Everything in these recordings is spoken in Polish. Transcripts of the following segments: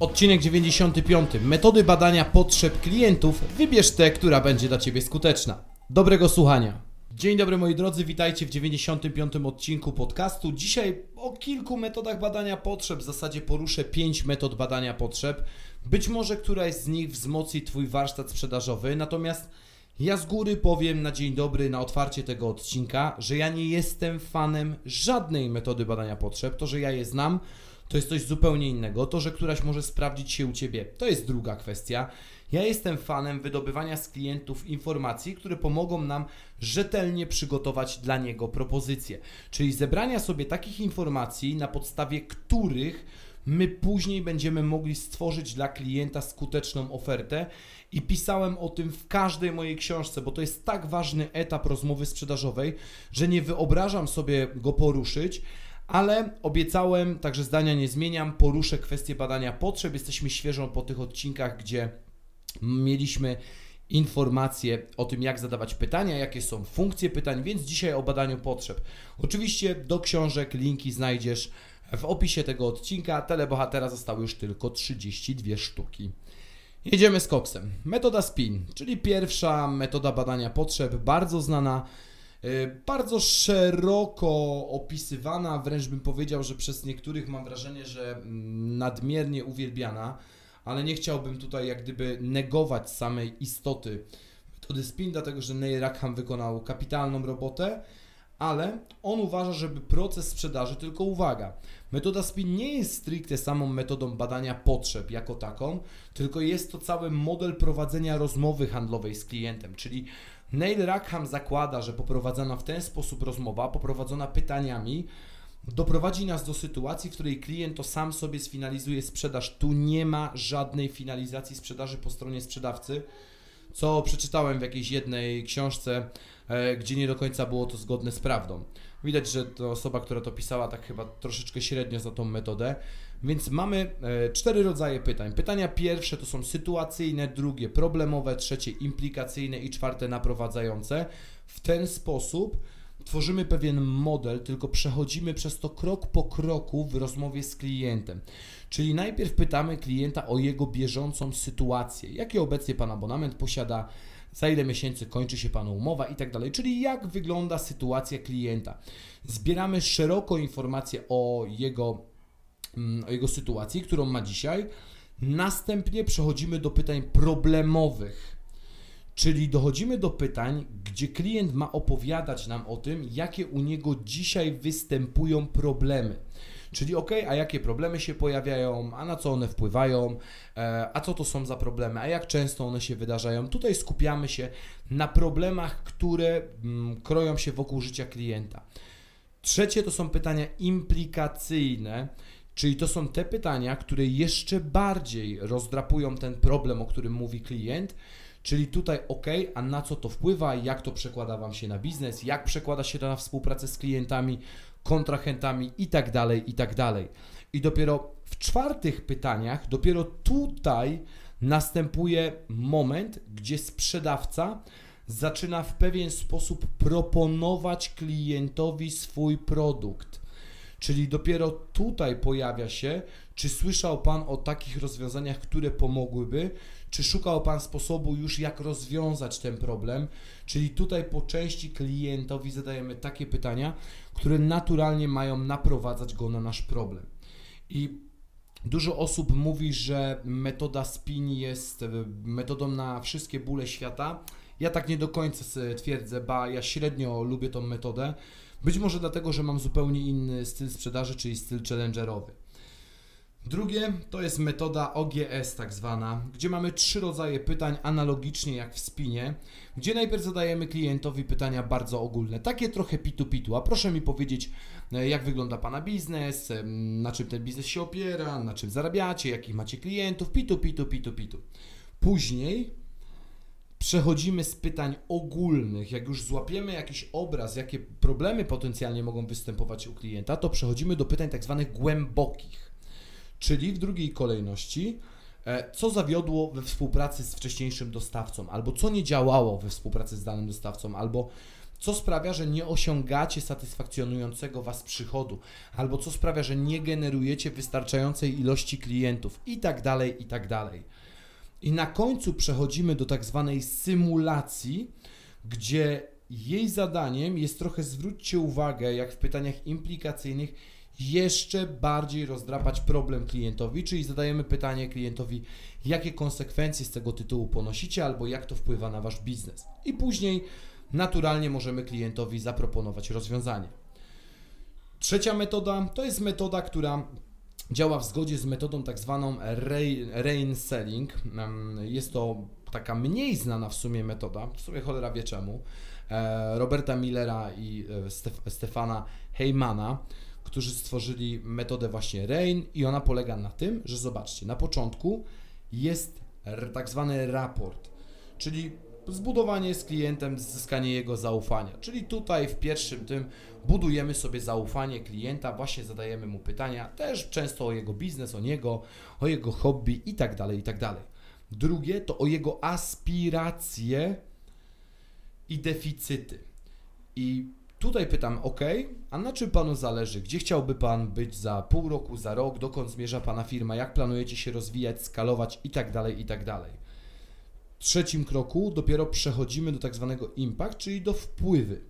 Odcinek 95. Metody badania potrzeb klientów. Wybierz tę, która będzie dla Ciebie skuteczna. Dobrego słuchania. Dzień dobry moi drodzy, witajcie w 95. odcinku podcastu. Dzisiaj o kilku metodach badania potrzeb, w zasadzie poruszę 5 metod badania potrzeb. Być może któraś z nich wzmocni Twój warsztat sprzedażowy, natomiast ja z góry powiem na dzień dobry, na otwarcie tego odcinka, że ja nie jestem fanem żadnej metody badania potrzeb. To, że ja je znam, to jest coś zupełnie innego. To, że któraś może sprawdzić się u Ciebie, to jest druga kwestia. Ja jestem fanem wydobywania z klientów informacji, które pomogą nam rzetelnie przygotować dla niego propozycje. Czyli zebrania sobie takich informacji, na podstawie których my później będziemy mogli stworzyć dla klienta skuteczną ofertę. I pisałem o tym w każdej mojej książce, bo to jest tak ważny etap rozmowy sprzedażowej, że nie wyobrażam sobie go poruszyć ale obiecałem, także zdania nie zmieniam, poruszę kwestię badania potrzeb. Jesteśmy świeżo po tych odcinkach, gdzie mieliśmy informacje o tym, jak zadawać pytania, jakie są funkcje pytań, więc dzisiaj o badaniu potrzeb. Oczywiście do książek linki znajdziesz w opisie tego odcinka. Telebohatera zostały już tylko 32 sztuki. Jedziemy z koksem. Metoda SPIN, czyli pierwsza metoda badania potrzeb, bardzo znana bardzo szeroko opisywana, wręcz bym powiedział, że przez niektórych mam wrażenie, że mm, nadmiernie uwielbiana, ale nie chciałbym tutaj jak gdyby negować samej istoty. Metody SPIN, dlatego że Neil Rackham wykonał kapitalną robotę, ale on uważa, żeby proces sprzedaży, tylko uwaga, metoda SPIN nie jest stricte samą metodą badania potrzeb jako taką, tylko jest to cały model prowadzenia rozmowy handlowej z klientem, czyli Neil Rackham zakłada, że poprowadzona w ten sposób rozmowa, poprowadzona pytaniami, doprowadzi nas do sytuacji, w której klient to sam sobie sfinalizuje sprzedaż. Tu nie ma żadnej finalizacji sprzedaży po stronie sprzedawcy, co przeczytałem w jakiejś jednej książce, e, gdzie nie do końca było to zgodne z prawdą. Widać, że to osoba, która to pisała, tak chyba troszeczkę średnio za tą metodę. Więc mamy e, cztery rodzaje pytań. Pytania pierwsze to są sytuacyjne, drugie problemowe, trzecie implikacyjne i czwarte naprowadzające. W ten sposób tworzymy pewien model, tylko przechodzimy przez to krok po kroku w rozmowie z klientem. Czyli najpierw pytamy klienta o jego bieżącą sytuację. Jaki obecnie Pan abonament posiada? za ile miesięcy kończy się Panu umowa i tak dalej, czyli jak wygląda sytuacja klienta. Zbieramy szeroko informacje o jego, mm, o jego sytuacji, którą ma dzisiaj. Następnie przechodzimy do pytań problemowych, czyli dochodzimy do pytań, gdzie klient ma opowiadać nam o tym, jakie u niego dzisiaj występują problemy. Czyli ok, a jakie problemy się pojawiają, a na co one wpływają, e, a co to są za problemy, a jak często one się wydarzają. Tutaj skupiamy się na problemach, które mm, kroją się wokół życia klienta. Trzecie to są pytania implikacyjne, czyli to są te pytania, które jeszcze bardziej rozdrapują ten problem, o którym mówi klient. Czyli tutaj ok, a na co to wpływa, jak to przekłada Wam się na biznes, jak przekłada się to na współpracę z klientami, kontrahentami i tak dalej, i tak. I dopiero w czwartych pytaniach, dopiero tutaj następuje moment, gdzie sprzedawca zaczyna w pewien sposób proponować klientowi swój produkt. Czyli dopiero tutaj pojawia się, czy słyszał Pan o takich rozwiązaniach, które pomogłyby, czy szukał Pan sposobu już, jak rozwiązać ten problem? Czyli tutaj po części klientowi zadajemy takie pytania, które naturalnie mają naprowadzać go na nasz problem. I Dużo osób mówi, że metoda spin jest e, metodą na wszystkie bóle świata. Ja tak nie do końca twierdzę, ba ja średnio lubię tą metodę. Być może dlatego, że mam zupełnie inny styl sprzedaży, czyli styl challengerowy. Drugie to jest metoda OGS tak zwana, gdzie mamy trzy rodzaje pytań analogicznie jak w spinie, gdzie najpierw zadajemy klientowi pytania bardzo ogólne, takie trochę pitu-pitu, a proszę mi powiedzieć e, jak wygląda Pana biznes, na czym ten biznes się opiera, na czym zarabiacie, jakich macie klientów, pitu, pitu, pitu, pitu. Później przechodzimy z pytań ogólnych, jak już złapiemy jakiś obraz, jakie problemy potencjalnie mogą występować u klienta, to przechodzimy do pytań tak zwanych głębokich. Czyli w drugiej kolejności, e, co zawiodło we współpracy z wcześniejszym dostawcą, albo co nie działało we współpracy z danym dostawcą, albo co sprawia, że nie osiągacie satysfakcjonującego Was przychodu, albo co sprawia, że nie generujecie wystarczającej ilości klientów, i tak dalej, i tak dalej. I na końcu przechodzimy do tak zwanej symulacji, gdzie jej zadaniem jest trochę zwróćcie uwagę, jak w pytaniach implikacyjnych, jeszcze bardziej rozdrapać problem klientowi, czyli zadajemy pytanie klientowi, jakie konsekwencje z tego tytułu ponosicie, albo jak to wpływa na wasz biznes. I później naturalnie możemy klientowi zaproponować rozwiązanie. Trzecia metoda to jest metoda, która działa w zgodzie z metodą tak zwaną rain selling. Jest to taka mniej znana w sumie metoda, w sumie cholera wie czemu, e, Roberta Millera i e, Stefana Heymana, którzy stworzyli metodę właśnie RAIN i ona polega na tym, że zobaczcie, na początku jest tak zwany raport, czyli zbudowanie z klientem, zyskanie jego zaufania. Czyli tutaj w pierwszym tym budujemy sobie zaufanie klienta, właśnie zadajemy mu pytania, też często o jego biznes, o niego, o jego hobby i tak dalej, i tak dalej. Drugie to o jego aspiracje i deficyty. I tutaj pytam, ok, a na czym Panu zależy? Gdzie chciałby Pan być za pół roku, za rok? Dokąd zmierza Pana firma? Jak planujecie się rozwijać, skalować i tak dalej, i tak dalej trzecim kroku dopiero przechodzimy do tak zwanego impact, czyli do wpływy.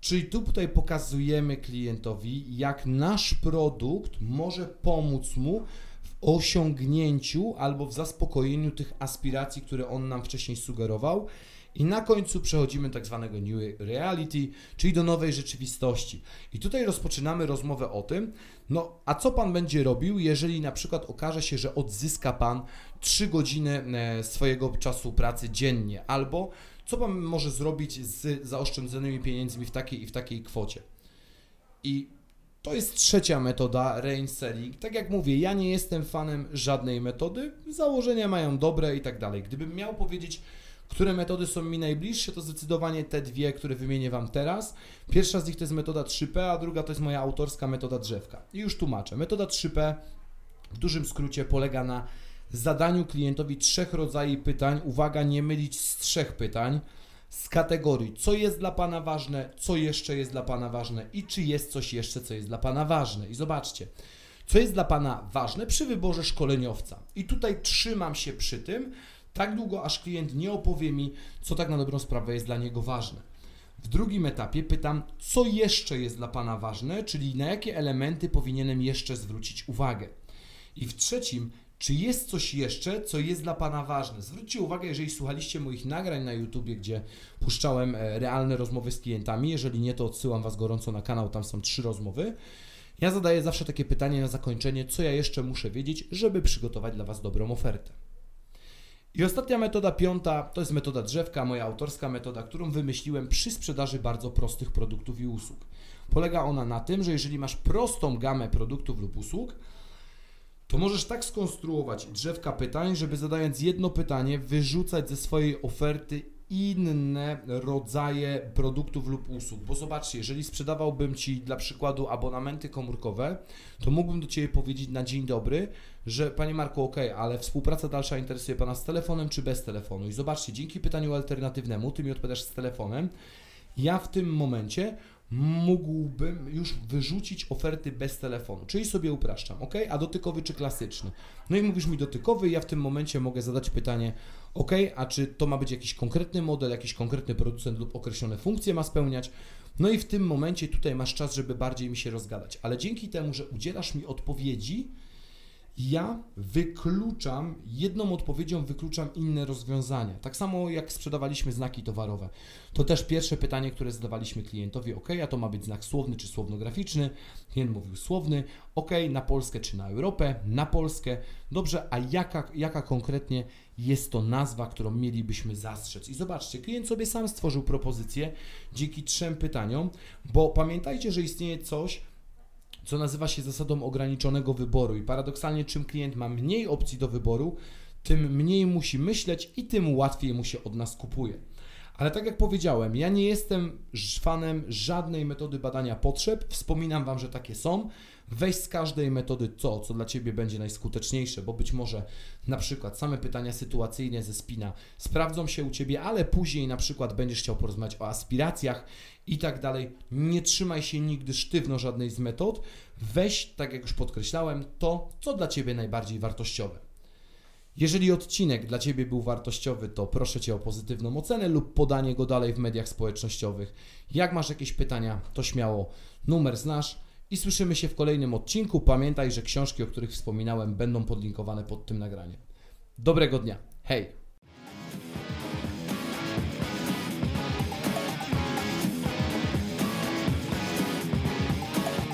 Czyli tutaj pokazujemy klientowi, jak nasz produkt może pomóc mu w osiągnięciu albo w zaspokojeniu tych aspiracji, które on nam wcześniej sugerował. I na końcu przechodzimy tak zwanego new reality, czyli do nowej rzeczywistości. I tutaj rozpoczynamy rozmowę o tym, no a co Pan będzie robił, jeżeli na przykład okaże się, że odzyska Pan 3 godziny e, swojego czasu pracy dziennie, albo co Pan może zrobić z zaoszczędzonymi pieniędzmi w takiej i w takiej kwocie. I to jest trzecia metoda selling. Tak jak mówię, ja nie jestem fanem żadnej metody. Założenia mają dobre i tak dalej. Gdybym miał powiedzieć, które metody są mi najbliższe, to zdecydowanie te dwie, które wymienię Wam teraz. Pierwsza z nich to jest metoda 3P, a druga to jest moja autorska metoda drzewka. I już tłumaczę. Metoda 3P w dużym skrócie polega na zadaniu klientowi trzech rodzajów pytań. Uwaga, nie mylić z trzech pytań z kategorii, co jest dla Pana ważne, co jeszcze jest dla Pana ważne i czy jest coś jeszcze, co jest dla Pana ważne. I zobaczcie, co jest dla Pana ważne przy wyborze szkoleniowca. I tutaj trzymam się przy tym, tak długo, aż klient nie opowie mi, co tak na dobrą sprawę jest dla niego ważne. W drugim etapie pytam, co jeszcze jest dla Pana ważne, czyli na jakie elementy powinienem jeszcze zwrócić uwagę. I w trzecim, czy jest coś jeszcze, co jest dla Pana ważne? Zwróćcie uwagę, jeżeli słuchaliście moich nagrań na YouTubie, gdzie puszczałem e, realne rozmowy z klientami. Jeżeli nie, to odsyłam Was gorąco na kanał, tam są trzy rozmowy. Ja zadaję zawsze takie pytanie na zakończenie, co ja jeszcze muszę wiedzieć, żeby przygotować dla Was dobrą ofertę. I ostatnia metoda, piąta, to jest metoda drzewka, moja autorska metoda, którą wymyśliłem przy sprzedaży bardzo prostych produktów i usług. Polega ona na tym, że jeżeli masz prostą gamę produktów lub usług, to możesz tak skonstruować drzewka pytań, żeby zadając jedno pytanie, wyrzucać ze swojej oferty inne rodzaje produktów lub usług. Bo zobaczcie, jeżeli sprzedawałbym Ci dla przykładu abonamenty komórkowe, to mógłbym do Ciebie powiedzieć na dzień dobry, że Panie Marku, ok, ale współpraca dalsza interesuje Pana z telefonem czy bez telefonu? I zobaczcie, dzięki pytaniu alternatywnemu, Ty mi odpowiadasz z telefonem, ja w tym momencie mógłbym już wyrzucić oferty bez telefonu, czyli sobie upraszczam, ok? A dotykowy czy klasyczny? No i mówisz mi dotykowy, ja w tym momencie mogę zadać pytanie, ok, a czy to ma być jakiś konkretny model, jakiś konkretny producent lub określone funkcje ma spełniać? No i w tym momencie tutaj masz czas, żeby bardziej mi się rozgadać, ale dzięki temu, że udzielasz mi odpowiedzi, ja wykluczam, jedną odpowiedzią wykluczam inne rozwiązania. Tak samo jak sprzedawaliśmy znaki towarowe. To też pierwsze pytanie, które zadawaliśmy klientowi, ok, a to ma być znak słowny czy słownograficzny? Klient mówił słowny, ok, na Polskę czy na Europę? Na Polskę. Dobrze, a jaka, jaka konkretnie jest to nazwa, którą mielibyśmy zastrzec? I zobaczcie, klient sobie sam stworzył propozycję dzięki trzem pytaniom, bo pamiętajcie, że istnieje coś, co nazywa się zasadą ograniczonego wyboru. I paradoksalnie, czym klient ma mniej opcji do wyboru, tym mniej musi myśleć i tym łatwiej mu się od nas kupuje. Ale tak jak powiedziałem, ja nie jestem fanem żadnej metody badania potrzeb. Wspominam Wam, że takie są. Weź z każdej metody to, co dla Ciebie będzie najskuteczniejsze, bo być może na przykład same pytania sytuacyjne ze spina sprawdzą się u Ciebie, ale później na przykład będziesz chciał porozmawiać o aspiracjach i tak dalej. Nie trzymaj się nigdy sztywno żadnej z metod. Weź, tak jak już podkreślałem, to, co dla Ciebie najbardziej wartościowe. Jeżeli odcinek dla Ciebie był wartościowy, to proszę Cię o pozytywną ocenę lub podanie go dalej w mediach społecznościowych. Jak masz jakieś pytania, to śmiało numer znasz i słyszymy się w kolejnym odcinku. Pamiętaj, że książki, o których wspominałem, będą podlinkowane pod tym nagraniem. Dobrego dnia. Hej!